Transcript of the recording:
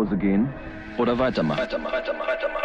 Hause gehen oder weitermachen. weitermachen, weitermachen, weitermachen.